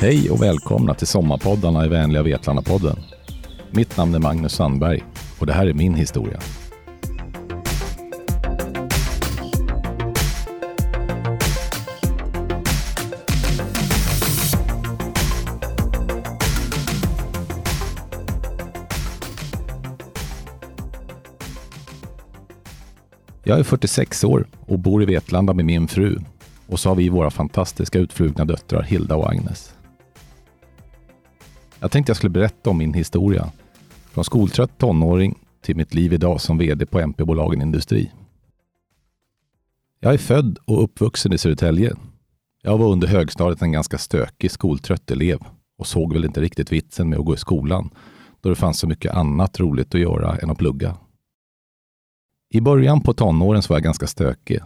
Hej och välkomna till sommarpoddarna i vänliga Vetlanda-podden. Mitt namn är Magnus Sandberg och det här är min historia. Jag är 46 år och bor i Vetlanda med min fru och så har vi våra fantastiska utflugna döttrar Hilda och Agnes. Jag tänkte jag skulle berätta om min historia. Från skoltrött tonåring till mitt liv idag som VD på MP-bolagen Industri. Jag är född och uppvuxen i Södertälje. Jag var under högstadiet en ganska stökig, skoltrött elev och såg väl inte riktigt vitsen med att gå i skolan då det fanns så mycket annat roligt att göra än att plugga. I början på tonåren så var jag ganska stökig.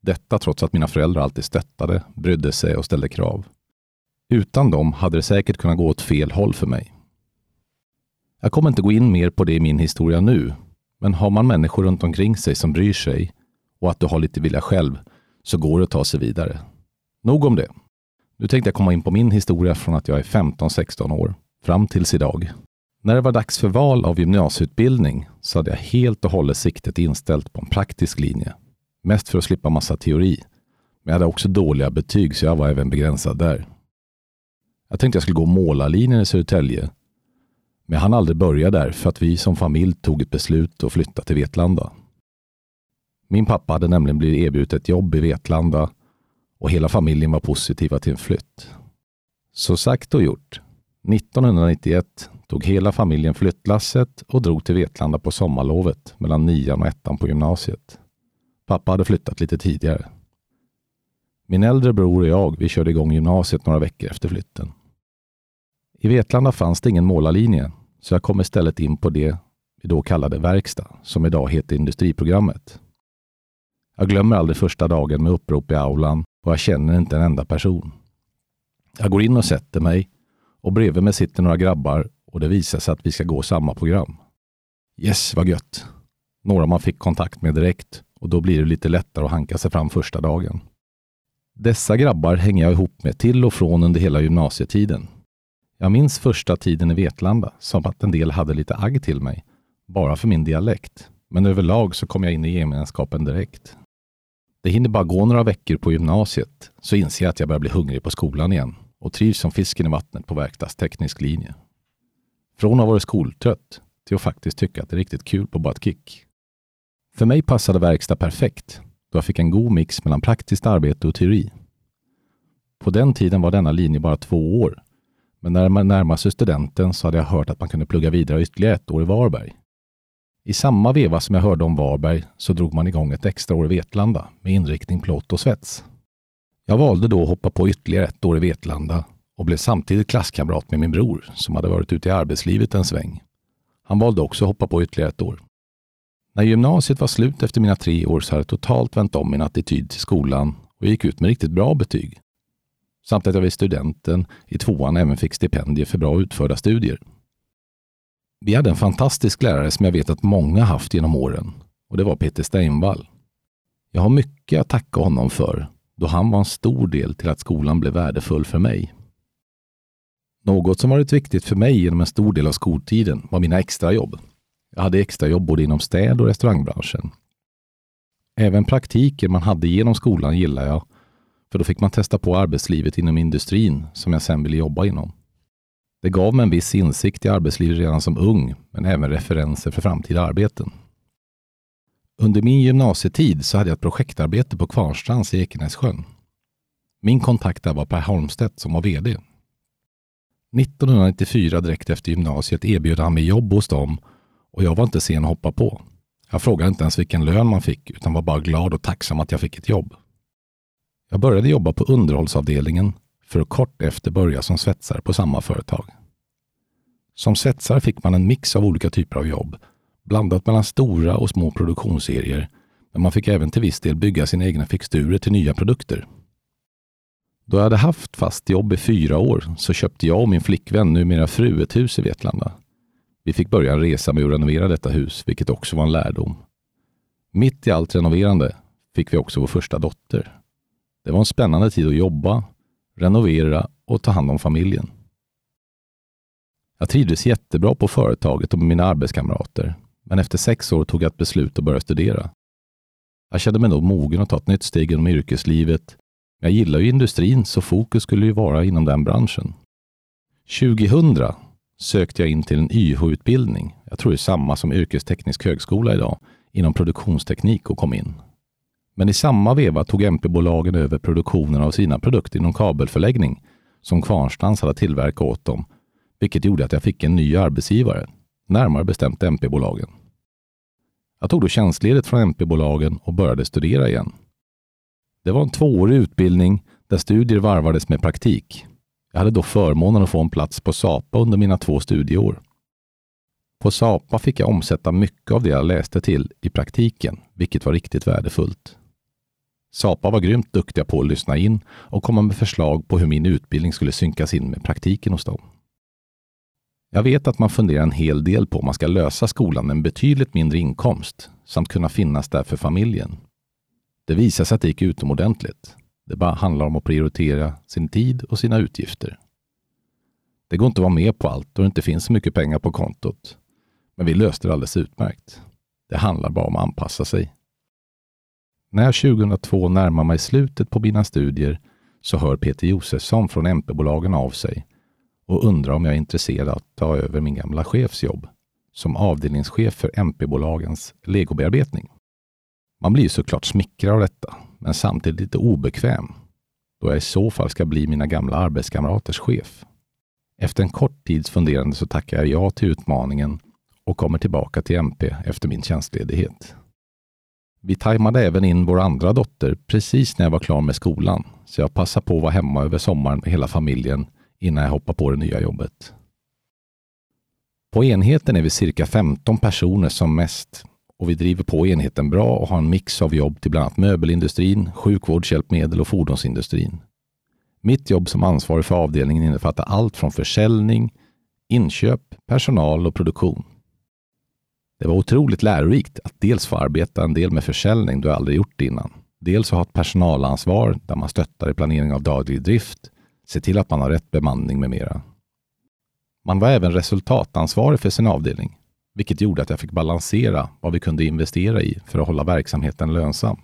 Detta trots att mina föräldrar alltid stöttade, brydde sig och ställde krav. Utan dem hade det säkert kunnat gå åt fel håll för mig. Jag kommer inte gå in mer på det i min historia nu, men har man människor runt omkring sig som bryr sig och att du har lite vilja själv så går det att ta sig vidare. Nog om det. Nu tänkte jag komma in på min historia från att jag är 15-16 år fram tills idag. När det var dags för val av gymnasieutbildning så hade jag helt och hållet siktet inställt på en praktisk linje. Mest för att slippa massa teori. Men jag hade också dåliga betyg så jag var även begränsad där. Jag tänkte jag skulle gå målarlinjen i Södertälje. Men jag hann aldrig börja där för att vi som familj tog ett beslut att flytta till Vetlanda. Min pappa hade nämligen blivit erbjudet ett jobb i Vetlanda och hela familjen var positiva till en flytt. Så sagt och gjort. 1991 tog hela familjen flyttlasset och drog till Vetlanda på sommarlovet mellan nian och ettan på gymnasiet. Pappa hade flyttat lite tidigare. Min äldre bror och jag, vi körde igång gymnasiet några veckor efter flytten. I Vetlanda fanns det ingen målarlinje, så jag kom istället in på det vi då kallade verkstad, som idag heter industriprogrammet. Jag glömmer aldrig första dagen med upprop i aulan och jag känner inte en enda person. Jag går in och sätter mig och bredvid mig sitter några grabbar och det visar sig att vi ska gå samma program. Yes, vad gött! Några man fick kontakt med direkt och då blir det lite lättare att hanka sig fram första dagen. Dessa grabbar hänger jag ihop med till och från under hela gymnasietiden. Jag minns första tiden i Vetlanda som att en del hade lite agg till mig, bara för min dialekt. Men överlag så kom jag in i gemenskapen direkt. Det hinner bara gå några veckor på gymnasiet så inser jag att jag börjar bli hungrig på skolan igen och trivs som fisken i vattnet på verkstadsteknisk linje. Från att ha varit skoltrött till att faktiskt tycka att det är riktigt kul på bara ett kick. För mig passade verkstad perfekt då jag fick en god mix mellan praktiskt arbete och teori. På den tiden var denna linje bara två år, men när man närmade sig studenten så hade jag hört att man kunde plugga vidare ytterligare ett år i Varberg. I samma veva som jag hörde om Varberg så drog man igång ett extra år i Vetlanda med inriktning plåt och svets. Jag valde då att hoppa på ytterligare ett år i Vetlanda och blev samtidigt klasskamrat med min bror som hade varit ute i arbetslivet en sväng. Han valde också att hoppa på ytterligare ett år. När gymnasiet var slut efter mina tre år så hade jag totalt vänt om min attityd till skolan och gick ut med riktigt bra betyg. Samt att jag vid studenten i tvåan även fick stipendier för bra utförda studier. Vi hade en fantastisk lärare som jag vet att många haft genom åren och det var Peter Steinvall. Jag har mycket att tacka honom för då han var en stor del till att skolan blev värdefull för mig. Något som varit viktigt för mig genom en stor del av skoltiden var mina extrajobb. Jag hade extrajobb både inom städ och restaurangbranschen. Även praktiker man hade genom skolan gillar jag, för då fick man testa på arbetslivet inom industrin som jag sen ville jobba inom. Det gav mig en viss insikt i arbetslivet redan som ung, men även referenser för framtida arbeten. Under min gymnasietid så hade jag ett projektarbete på Kvarnstrands i Ekenässjön. Min kontakt där var Per Holmstedt som var VD. 1994 direkt efter gymnasiet erbjöd han mig jobb hos dem och jag var inte sen att hoppa på. Jag frågade inte ens vilken lön man fick utan var bara glad och tacksam att jag fick ett jobb. Jag började jobba på underhållsavdelningen för att kort efter börja som svetsare på samma företag. Som svetsare fick man en mix av olika typer av jobb, blandat mellan stora och små produktionsserier, men man fick även till viss del bygga sina egna fixturer till nya produkter. Då jag hade haft fast jobb i fyra år så köpte jag och min flickvän, numera fru, ett hus i Vetlanda. Vi fick börja en resa med att renovera detta hus, vilket också var en lärdom. Mitt i allt renoverande fick vi också vår första dotter. Det var en spännande tid att jobba, renovera och ta hand om familjen. Jag trivdes jättebra på företaget och med mina arbetskamrater, men efter sex år tog jag ett beslut att börja studera. Jag kände mig nog mogen att ta ett nytt steg inom yrkeslivet. Men jag gillar ju industrin, så fokus skulle ju vara inom den branschen. 2000 sökte jag in till en YH-utbildning. Jag tror det är samma som yrkesteknisk högskola idag, inom produktionsteknik och kom in. Men i samma veva tog MP-bolagen över produktionen av sina produkter inom kabelförläggning som Kvarnstrands hade tillverkat åt dem, vilket gjorde att jag fick en ny arbetsgivare, närmare bestämt MP-bolagen. Jag tog då tjänstledigt från MP-bolagen och började studera igen. Det var en tvåårig utbildning där studier varvades med praktik. Jag hade då förmånen att få en plats på SAPA under mina två studieår. På SAPA fick jag omsätta mycket av det jag läste till i praktiken, vilket var riktigt värdefullt. SAPA var grymt duktiga på att lyssna in och komma med förslag på hur min utbildning skulle synkas in med praktiken hos dem. Jag vet att man funderar en hel del på om man ska lösa skolan med en betydligt mindre inkomst samt kunna finnas där för familjen. Det visar sig att det gick utomordentligt. Det bara handlar om att prioritera sin tid och sina utgifter. Det går inte att vara med på allt och det inte finns så mycket pengar på kontot. Men vi löste det alldeles utmärkt. Det handlar bara om att anpassa sig. När jag 2002 närmar mig slutet på mina studier så hör Peter Josefsson från MP-bolagen av sig och undrar om jag är intresserad av att ta över min gamla chefs jobb som avdelningschef för MP-bolagens legobearbetning. Man blir såklart smickrad av detta, men samtidigt lite obekväm då jag i så fall ska bli mina gamla arbetskamraters chef. Efter en kort tids funderande så tackar jag ja till utmaningen och kommer tillbaka till MP efter min tjänstledighet. Vi tajmade även in vår andra dotter precis när jag var klar med skolan, så jag passade på att vara hemma över sommaren med hela familjen innan jag hoppar på det nya jobbet. På enheten är vi cirka 15 personer som mest och vi driver på enheten bra och har en mix av jobb till bland annat möbelindustrin, sjukvårdshjälpmedel och fordonsindustrin. Mitt jobb som ansvarig för avdelningen innefattar allt från försäljning, inköp, personal och produktion. Det var otroligt lärorikt att dels få arbeta en del med försäljning du aldrig gjort innan. Dels att ha ett personalansvar där man stöttar i planering av daglig drift, se till att man har rätt bemanning med mera. Man var även resultatansvarig för sin avdelning, vilket gjorde att jag fick balansera vad vi kunde investera i för att hålla verksamheten lönsam.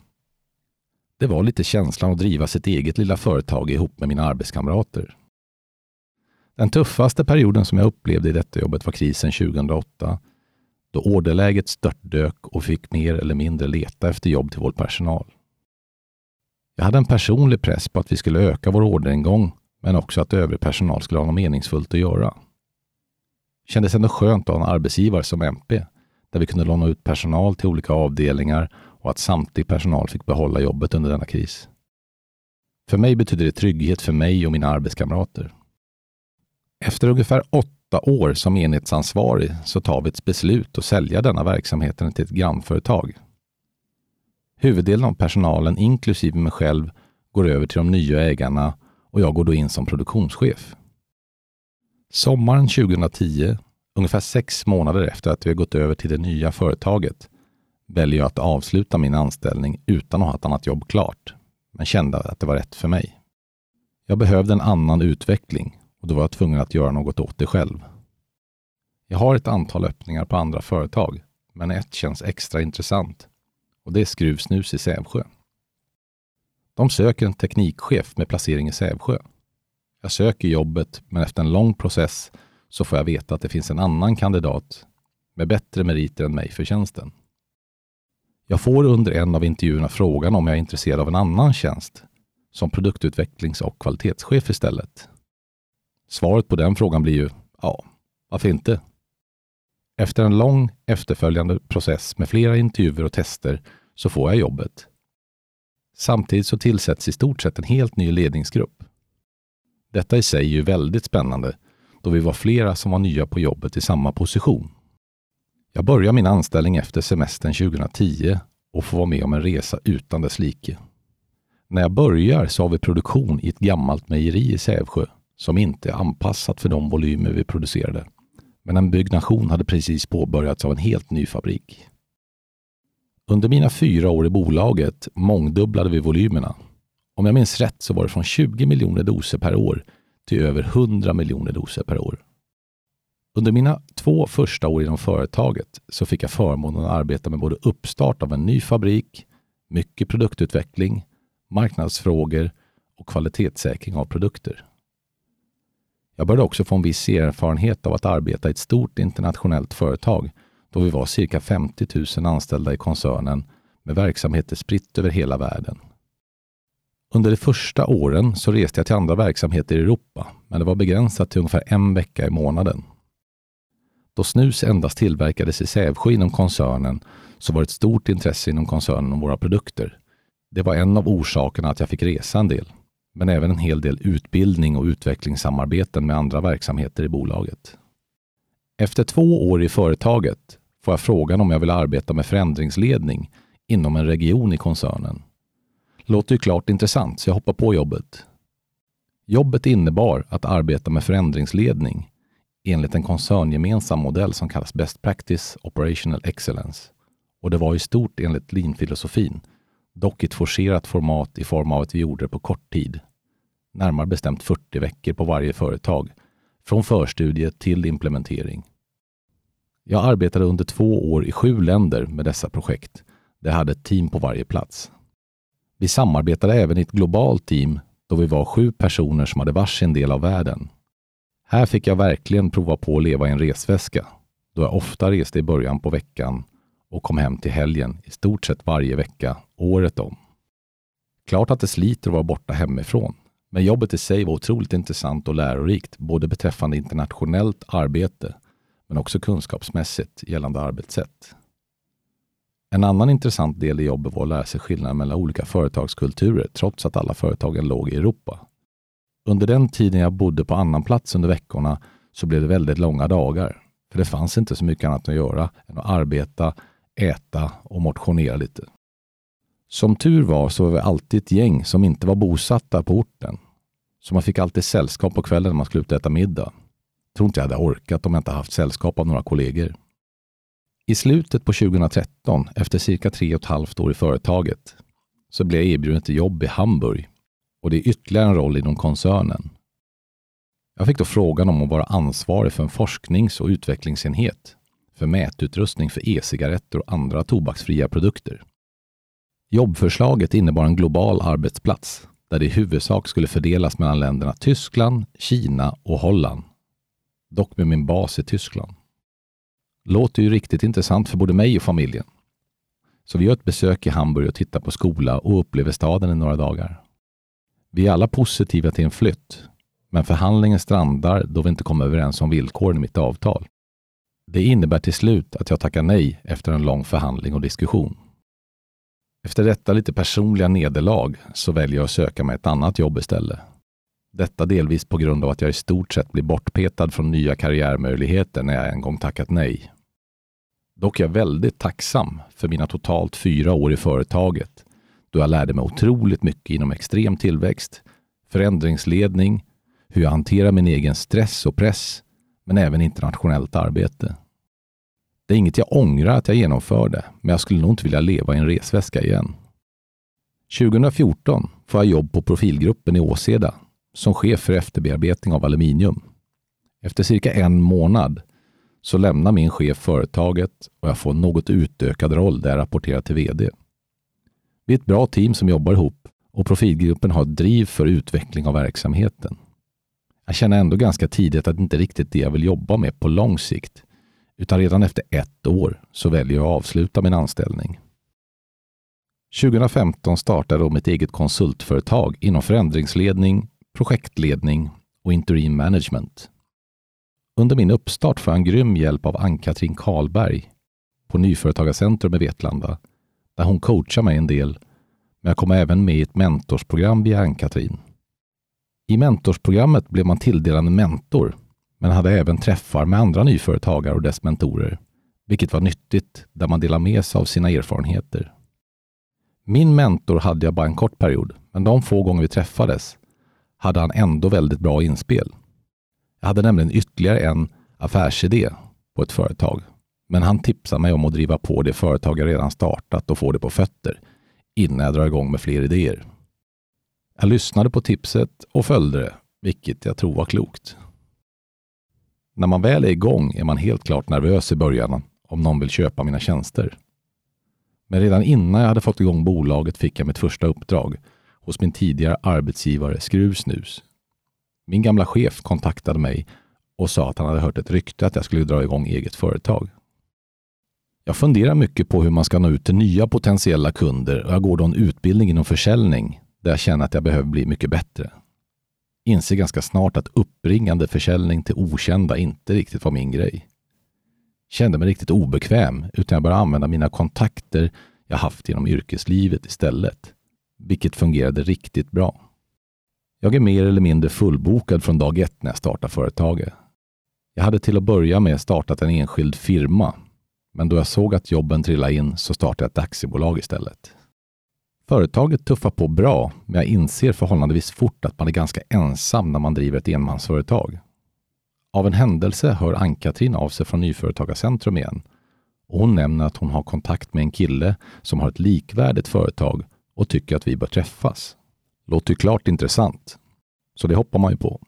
Det var lite känslan att driva sitt eget lilla företag ihop med mina arbetskamrater. Den tuffaste perioden som jag upplevde i detta jobbet var krisen 2008 då orderläget störtdök och fick mer eller mindre leta efter jobb till vår personal. Jag hade en personlig press på att vi skulle öka vår orderingång men också att övrig personal skulle ha något meningsfullt att göra. Det kändes ändå skönt att ha en arbetsgivare som MP, där vi kunde låna ut personal till olika avdelningar och att samtlig personal fick behålla jobbet under denna kris. För mig betyder det trygghet för mig och mina arbetskamrater. Efter ungefär åtta Åtta år som enhetsansvarig så tar vi ett beslut att sälja denna verksamheten till ett grannföretag. Huvuddelen av personalen, inklusive mig själv, går över till de nya ägarna och jag går då in som produktionschef. Sommaren 2010, ungefär sex månader efter att vi har gått över till det nya företaget, väljer jag att avsluta min anställning utan att ha ett annat jobb klart, men kände att det var rätt för mig. Jag behövde en annan utveckling och då var jag tvungen att göra något åt det själv. Jag har ett antal öppningar på andra företag, men ett känns extra intressant och det är Skruvsnus i Sävsjö. De söker en teknikchef med placering i Sävsjö. Jag söker jobbet, men efter en lång process så får jag veta att det finns en annan kandidat med bättre meriter än mig för tjänsten. Jag får under en av intervjuerna frågan om jag är intresserad av en annan tjänst som produktutvecklings och kvalitetschef istället. Svaret på den frågan blir ju ja, varför inte? Efter en lång efterföljande process med flera intervjuer och tester så får jag jobbet. Samtidigt så tillsätts i stort sett en helt ny ledningsgrupp. Detta i sig är ju väldigt spännande då vi var flera som var nya på jobbet i samma position. Jag börjar min anställning efter semestern 2010 och får vara med om en resa utan dess like. När jag börjar så har vi produktion i ett gammalt mejeri i Sävsjö som inte är anpassat för de volymer vi producerade. Men en byggnation hade precis påbörjats av en helt ny fabrik. Under mina fyra år i bolaget mångdubblade vi volymerna. Om jag minns rätt så var det från 20 miljoner doser per år till över 100 miljoner doser per år. Under mina två första år inom företaget så fick jag förmånen att arbeta med både uppstart av en ny fabrik, mycket produktutveckling, marknadsfrågor och kvalitetssäkring av produkter. Jag började också få en viss erfarenhet av att arbeta i ett stort internationellt företag då vi var cirka 50 000 anställda i koncernen med verksamheter spritt över hela världen. Under de första åren så reste jag till andra verksamheter i Europa, men det var begränsat till ungefär en vecka i månaden. Då snus endast tillverkades i Sävsjö inom koncernen så var det ett stort intresse inom koncernen om våra produkter. Det var en av orsakerna att jag fick resa en del, men även en hel del utbildning och utvecklingssamarbeten med andra verksamheter i bolaget. Efter två år i företaget får jag frågan om jag vill arbeta med förändringsledning inom en region i koncernen. Låter ju klart intressant, så jag hoppar på jobbet. Jobbet innebar att arbeta med förändringsledning enligt en koncerngemensam modell som kallas Best Practice Operational Excellence. Och det var i stort enligt lean-filosofin, dock i ett forcerat format i form av att vi gjorde det på kort tid. Närmare bestämt 40 veckor på varje företag, från förstudie till implementering. Jag arbetade under två år i sju länder med dessa projekt. Det hade ett team på varje plats. Vi samarbetade även i ett globalt team då vi var sju personer som hade varsin del av världen. Här fick jag verkligen prova på att leva i en resväska, då jag ofta reste i början på veckan och kom hem till helgen i stort sett varje vecka, året om. Klart att det sliter att vara borta hemifrån, men jobbet i sig var otroligt intressant och lärorikt, både beträffande internationellt arbete, men också kunskapsmässigt gällande arbetssätt. En annan intressant del i jobbet var att lära sig skillnaden mellan olika företagskulturer, trots att alla företagen låg i Europa. Under den tiden jag bodde på annan plats under veckorna så blev det väldigt långa dagar. För det fanns inte så mycket annat att göra än att arbeta, äta och motionera lite. Som tur var så var vi alltid ett gäng som inte var bosatta på orten. Så man fick alltid sällskap på kvällen när man skulle ut och äta middag. Tror inte jag hade orkat om jag inte haft sällskap av några kollegor. I slutet på 2013, efter cirka tre och ett halvt år i företaget, så blev jag erbjuden ett jobb i Hamburg och det är ytterligare en roll inom koncernen. Jag fick då frågan om att vara ansvarig för en forsknings och utvecklingsenhet för mätutrustning för e-cigaretter och andra tobaksfria produkter. Jobbförslaget innebar en global arbetsplats där det i huvudsak skulle fördelas mellan länderna Tyskland, Kina och Holland. Dock med min bas i Tyskland. Låter ju riktigt intressant för både mig och familjen. Så vi gör ett besök i Hamburg och tittar på skola och upplever staden i några dagar. Vi är alla positiva till en flytt, men förhandlingen strandar då vi inte kommer överens om villkoren i mitt avtal. Det innebär till slut att jag tackar nej efter en lång förhandling och diskussion. Efter detta lite personliga nederlag så väljer jag att söka mig ett annat jobb istället. Detta delvis på grund av att jag i stort sett blir bortpetad från nya karriärmöjligheter när jag en gång tackat nej. Dock är jag väldigt tacksam för mina totalt fyra år i företaget då jag lärde mig otroligt mycket inom extrem tillväxt, förändringsledning, hur jag hanterar min egen stress och press, men även internationellt arbete. Det är inget jag ångrar att jag genomförde, men jag skulle nog inte vilja leva i en resväska igen. 2014 får jag jobb på Profilgruppen i Åseda som chef för efterbearbetning av aluminium. Efter cirka en månad så lämnar min chef företaget och jag får en något utökad roll där jag rapporterar till VD. Vi är ett bra team som jobbar ihop och profilgruppen har ett driv för utveckling av verksamheten. Jag känner ändå ganska tidigt att det inte riktigt är det jag vill jobba med på lång sikt, utan redan efter ett år så väljer jag att avsluta min anställning. 2015 startade jag mitt eget konsultföretag inom förändringsledning, projektledning och interim management. Under min uppstart får jag en grym hjälp av Ann-Katrin Karlberg på Nyföretagarcentrum i Vetlanda där hon coachar mig en del, men jag kom även med i ett mentorsprogram via Ann-Katrin. I mentorsprogrammet blev man tilldelad en mentor, men hade även träffar med andra nyföretagare och dess mentorer, vilket var nyttigt där man delar med sig av sina erfarenheter. Min mentor hade jag bara en kort period, men de få gånger vi träffades hade han ändå väldigt bra inspel. Jag hade nämligen ytterligare en affärsidé på ett företag men han tipsade mig om att driva på det företag jag redan startat och få det på fötter innan jag drar igång med fler idéer. Jag lyssnade på tipset och följde det vilket jag tror var klokt. När man väl är igång är man helt klart nervös i början om någon vill köpa mina tjänster. Men redan innan jag hade fått igång bolaget fick jag mitt första uppdrag hos min tidigare arbetsgivare Skruvsnus. Min gamla chef kontaktade mig och sa att han hade hört ett rykte att jag skulle dra igång eget företag. Jag funderar mycket på hur man ska nå ut till nya potentiella kunder och jag går då en utbildning inom försäljning där jag känner att jag behöver bli mycket bättre. Inser ganska snart att uppringande försäljning till okända inte riktigt var min grej. Kände mig riktigt obekväm utan jag började använda mina kontakter jag haft genom yrkeslivet istället, vilket fungerade riktigt bra. Jag är mer eller mindre fullbokad från dag ett när jag startar företaget. Jag hade till att börja med startat en enskild firma, men då jag såg att jobben trillade in så startade jag ett aktiebolag istället. Företaget tuffar på bra, men jag inser förhållandevis fort att man är ganska ensam när man driver ett enmansföretag. Av en händelse hör Ann-Katrin av sig från Nyföretagarcentrum igen och hon nämner att hon har kontakt med en kille som har ett likvärdigt företag och tycker att vi bör träffas. Låter ju klart intressant, så det hoppar man ju på.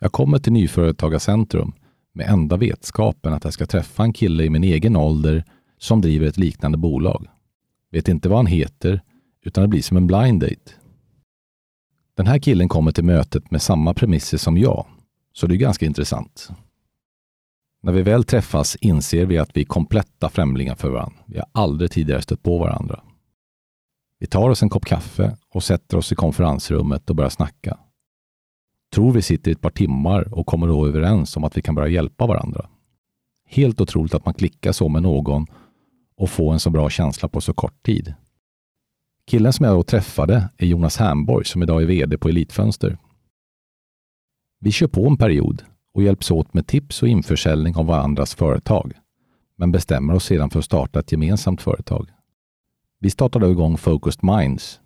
Jag kommer till Nyföretagarcentrum med enda vetskapen att jag ska träffa en kille i min egen ålder som driver ett liknande bolag. Vet inte vad han heter, utan det blir som en blind date. Den här killen kommer till mötet med samma premisser som jag, så det är ganska intressant. När vi väl träffas inser vi att vi är kompletta främlingar för varandra. Vi har aldrig tidigare stött på varandra. Vi tar oss en kopp kaffe och sätter oss i konferensrummet och börjar snacka. Tror vi sitter i ett par timmar och kommer då överens om att vi kan börja hjälpa varandra. Helt otroligt att man klickar så med någon och få en så bra känsla på så kort tid. Killen som jag då träffade är Jonas Hamborg som idag är VD på Elitfönster. Vi kör på en period och hjälps åt med tips och införsäljning av varandras företag, men bestämmer oss sedan för att starta ett gemensamt företag. Vi startade igång Focused Minds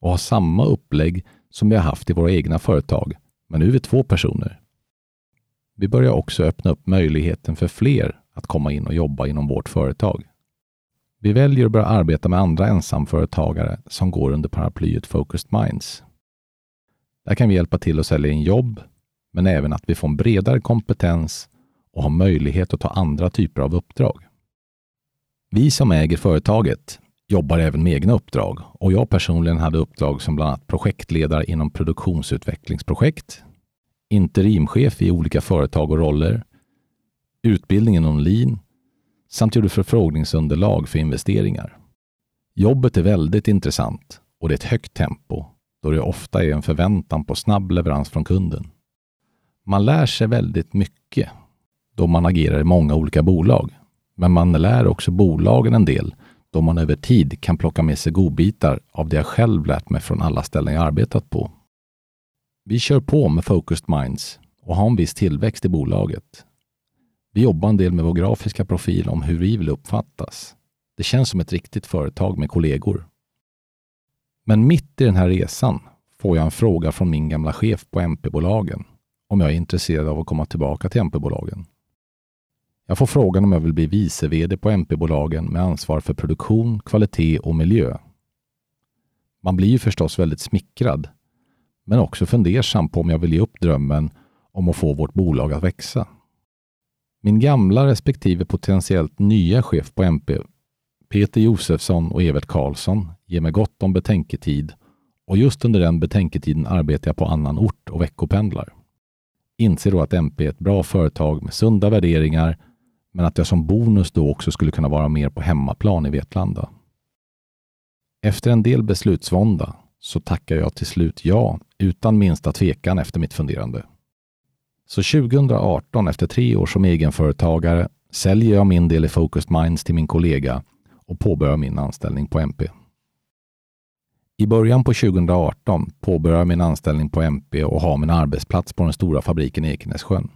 och har samma upplägg som vi har haft i våra egna företag, men nu är vi två personer. Vi börjar också öppna upp möjligheten för fler att komma in och jobba inom vårt företag. Vi väljer att börja arbeta med andra ensamföretagare som går under paraplyet Focused Minds. Där kan vi hjälpa till att sälja in jobb, men även att vi får en bredare kompetens och har möjlighet att ta andra typer av uppdrag. Vi som äger företaget jobbar även med egna uppdrag och jag personligen hade uppdrag som bland annat projektledare inom produktionsutvecklingsprojekt, interimchef i olika företag och roller, utbildning inom lean samt gjorde förfrågningsunderlag för investeringar. Jobbet är väldigt intressant och det är ett högt tempo då det ofta är en förväntan på snabb leverans från kunden. Man lär sig väldigt mycket då man agerar i många olika bolag. Men man lär också bolagen en del då man över tid kan plocka med sig godbitar av det jag själv lärt mig från alla ställen jag arbetat på. Vi kör på med Focused Minds och har en viss tillväxt i bolaget. Vi jobbar en del med vår grafiska profil om hur vi vill uppfattas. Det känns som ett riktigt företag med kollegor. Men mitt i den här resan får jag en fråga från min gamla chef på MP-bolagen om jag är intresserad av att komma tillbaka till MP-bolagen. Jag får frågan om jag vill bli vice VD på MP-bolagen med ansvar för produktion, kvalitet och miljö. Man blir ju förstås väldigt smickrad, men också fundersam på om jag vill ge upp drömmen om att få vårt bolag att växa. Min gamla respektive potentiellt nya chef på MP, Peter Josefsson och Evert Karlsson, ger mig gott om betänketid och just under den betänketiden arbetar jag på annan ort och veckopendlar. Inser då att MP är ett bra företag med sunda värderingar men att jag som bonus då också skulle kunna vara mer på hemmaplan i Vetlanda. Efter en del beslutsvånda så tackar jag till slut ja utan minsta tvekan efter mitt funderande. Så 2018, efter tre år som egenföretagare, säljer jag min del i Focused Minds till min kollega och påbörjar min anställning på MP. I början på 2018 påbörjar jag min anställning på MP och har min arbetsplats på den stora fabriken i Ekenässjön.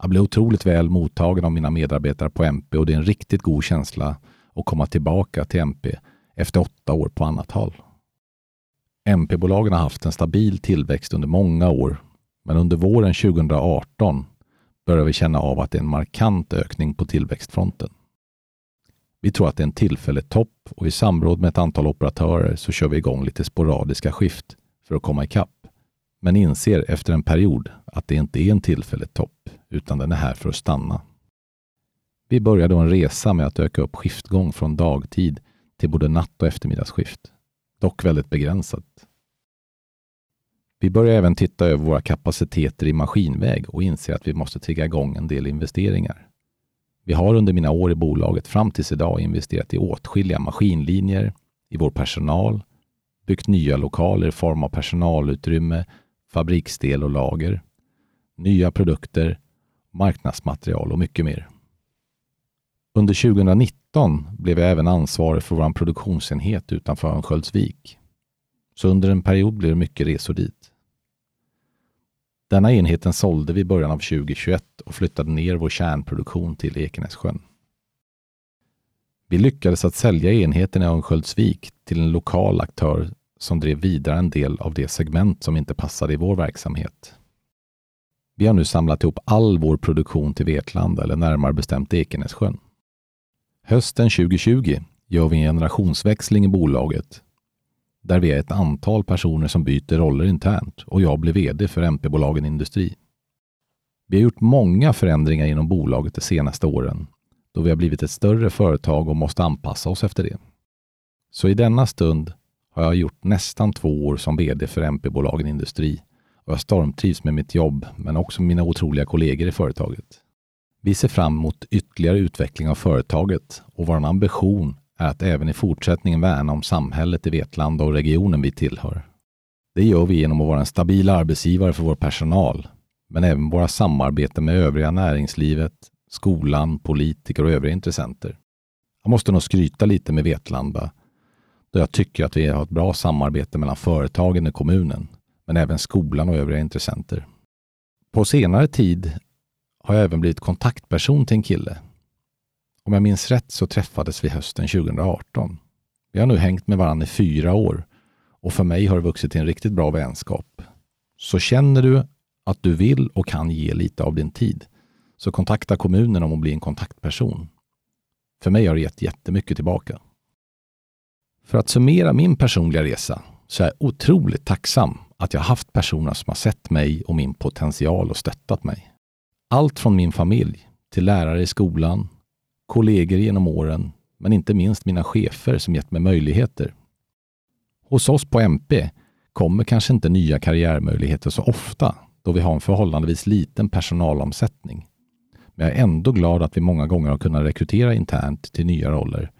Jag blev otroligt väl mottagen av mina medarbetare på MP och det är en riktigt god känsla att komma tillbaka till MP efter åtta år på annat håll. MP-bolagen har haft en stabil tillväxt under många år, men under våren 2018 börjar vi känna av att det är en markant ökning på tillväxtfronten. Vi tror att det är en tillfällig topp och i samråd med ett antal operatörer så kör vi igång lite sporadiska skift för att komma ikapp. Men inser efter en period att det inte är en tillfällig topp, utan den är här för att stanna. Vi börjar då en resa med att öka upp skiftgång från dagtid till både natt och eftermiddagsskift. Dock väldigt begränsat. Vi börjar även titta över våra kapaciteter i maskinväg och inser att vi måste trigga igång en del investeringar. Vi har under mina år i bolaget fram tills idag investerat i åtskilliga maskinlinjer, i vår personal, byggt nya lokaler i form av personalutrymme, fabriksdel och lager, nya produkter, marknadsmaterial och mycket mer. Under 2019 blev jag även ansvarig för vår produktionsenhet utanför Örnsköldsvik. Så under en period blev det mycket resor dit. Denna enheten sålde vi i början av 2021 och flyttade ner vår kärnproduktion till Ekenässjön. Vi lyckades att sälja enheten i Örnsköldsvik till en lokal aktör som drev vidare en del av det segment som inte passade i vår verksamhet. Vi har nu samlat ihop all vår produktion till Vetlanda, eller närmare bestämt Ekenässjön. Hösten 2020 gör vi en generationsväxling i bolaget där vi är ett antal personer som byter roller internt och jag blir VD för MP-bolagen Industri. Vi har gjort många förändringar inom bolaget de senaste åren då vi har blivit ett större företag och måste anpassa oss efter det. Så i denna stund har jag gjort nästan två år som VD för MP-bolagen Industri och jag stormtrivs med mitt jobb men också med mina otroliga kollegor i företaget. Vi ser fram emot ytterligare utveckling av företaget och vår ambition är att även i fortsättningen värna om samhället i Vetlanda och regionen vi tillhör. Det gör vi genom att vara en stabil arbetsgivare för vår personal, men även våra samarbeten med övriga näringslivet, skolan, politiker och övriga intressenter. Jag måste nog skryta lite med Vetlanda, då jag tycker att vi har ett bra samarbete mellan företagen i kommunen, men även skolan och övriga intressenter. På senare tid har jag även blivit kontaktperson till en kille om jag minns rätt så träffades vi hösten 2018. Vi har nu hängt med varandra i fyra år och för mig har det vuxit till en riktigt bra vänskap. Så känner du att du vill och kan ge lite av din tid, så kontakta kommunen om att bli en kontaktperson. För mig har det gett jättemycket tillbaka. För att summera min personliga resa så är jag otroligt tacksam att jag haft personer som har sett mig och min potential och stöttat mig. Allt från min familj till lärare i skolan, kollegor genom åren, men inte minst mina chefer som gett mig möjligheter. Hos oss på MP kommer kanske inte nya karriärmöjligheter så ofta då vi har en förhållandevis liten personalomsättning. Men jag är ändå glad att vi många gånger har kunnat rekrytera internt till nya roller,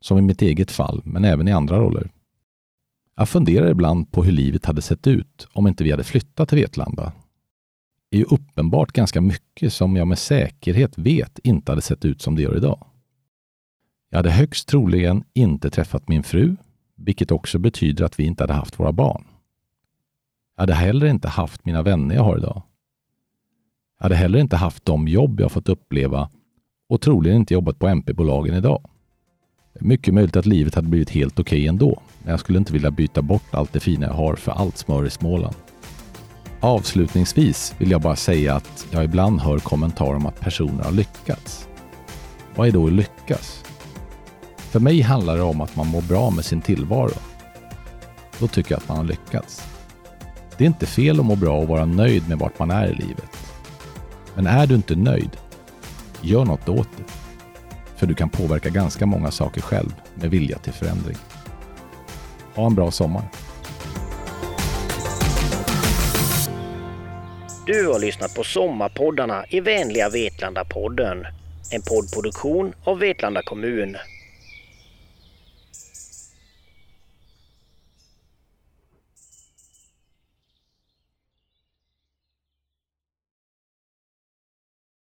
som i mitt eget fall, men även i andra roller. Jag funderar ibland på hur livet hade sett ut om inte vi hade flyttat till Vetlanda är ju uppenbart ganska mycket som jag med säkerhet vet inte hade sett ut som det gör idag. Jag hade högst troligen inte träffat min fru, vilket också betyder att vi inte hade haft våra barn. Jag hade heller inte haft mina vänner jag har idag. Jag hade heller inte haft de jobb jag fått uppleva och troligen inte jobbat på MP-bolagen idag. Mycket möjligt att livet hade blivit helt okej okay ändå, men jag skulle inte vilja byta bort allt det fina jag har för allt smör i Småland. Avslutningsvis vill jag bara säga att jag ibland hör kommentarer om att personer har lyckats. Vad är då att lyckas? För mig handlar det om att man mår bra med sin tillvaro. Då tycker jag att man har lyckats. Det är inte fel att må bra och vara nöjd med vart man är i livet. Men är du inte nöjd, gör något åt det. För du kan påverka ganska många saker själv med vilja till förändring. Ha en bra sommar! Du har lyssnat på Sommarpoddarna i vänliga Vetlanda-podden. En poddproduktion av Vetlanda kommun.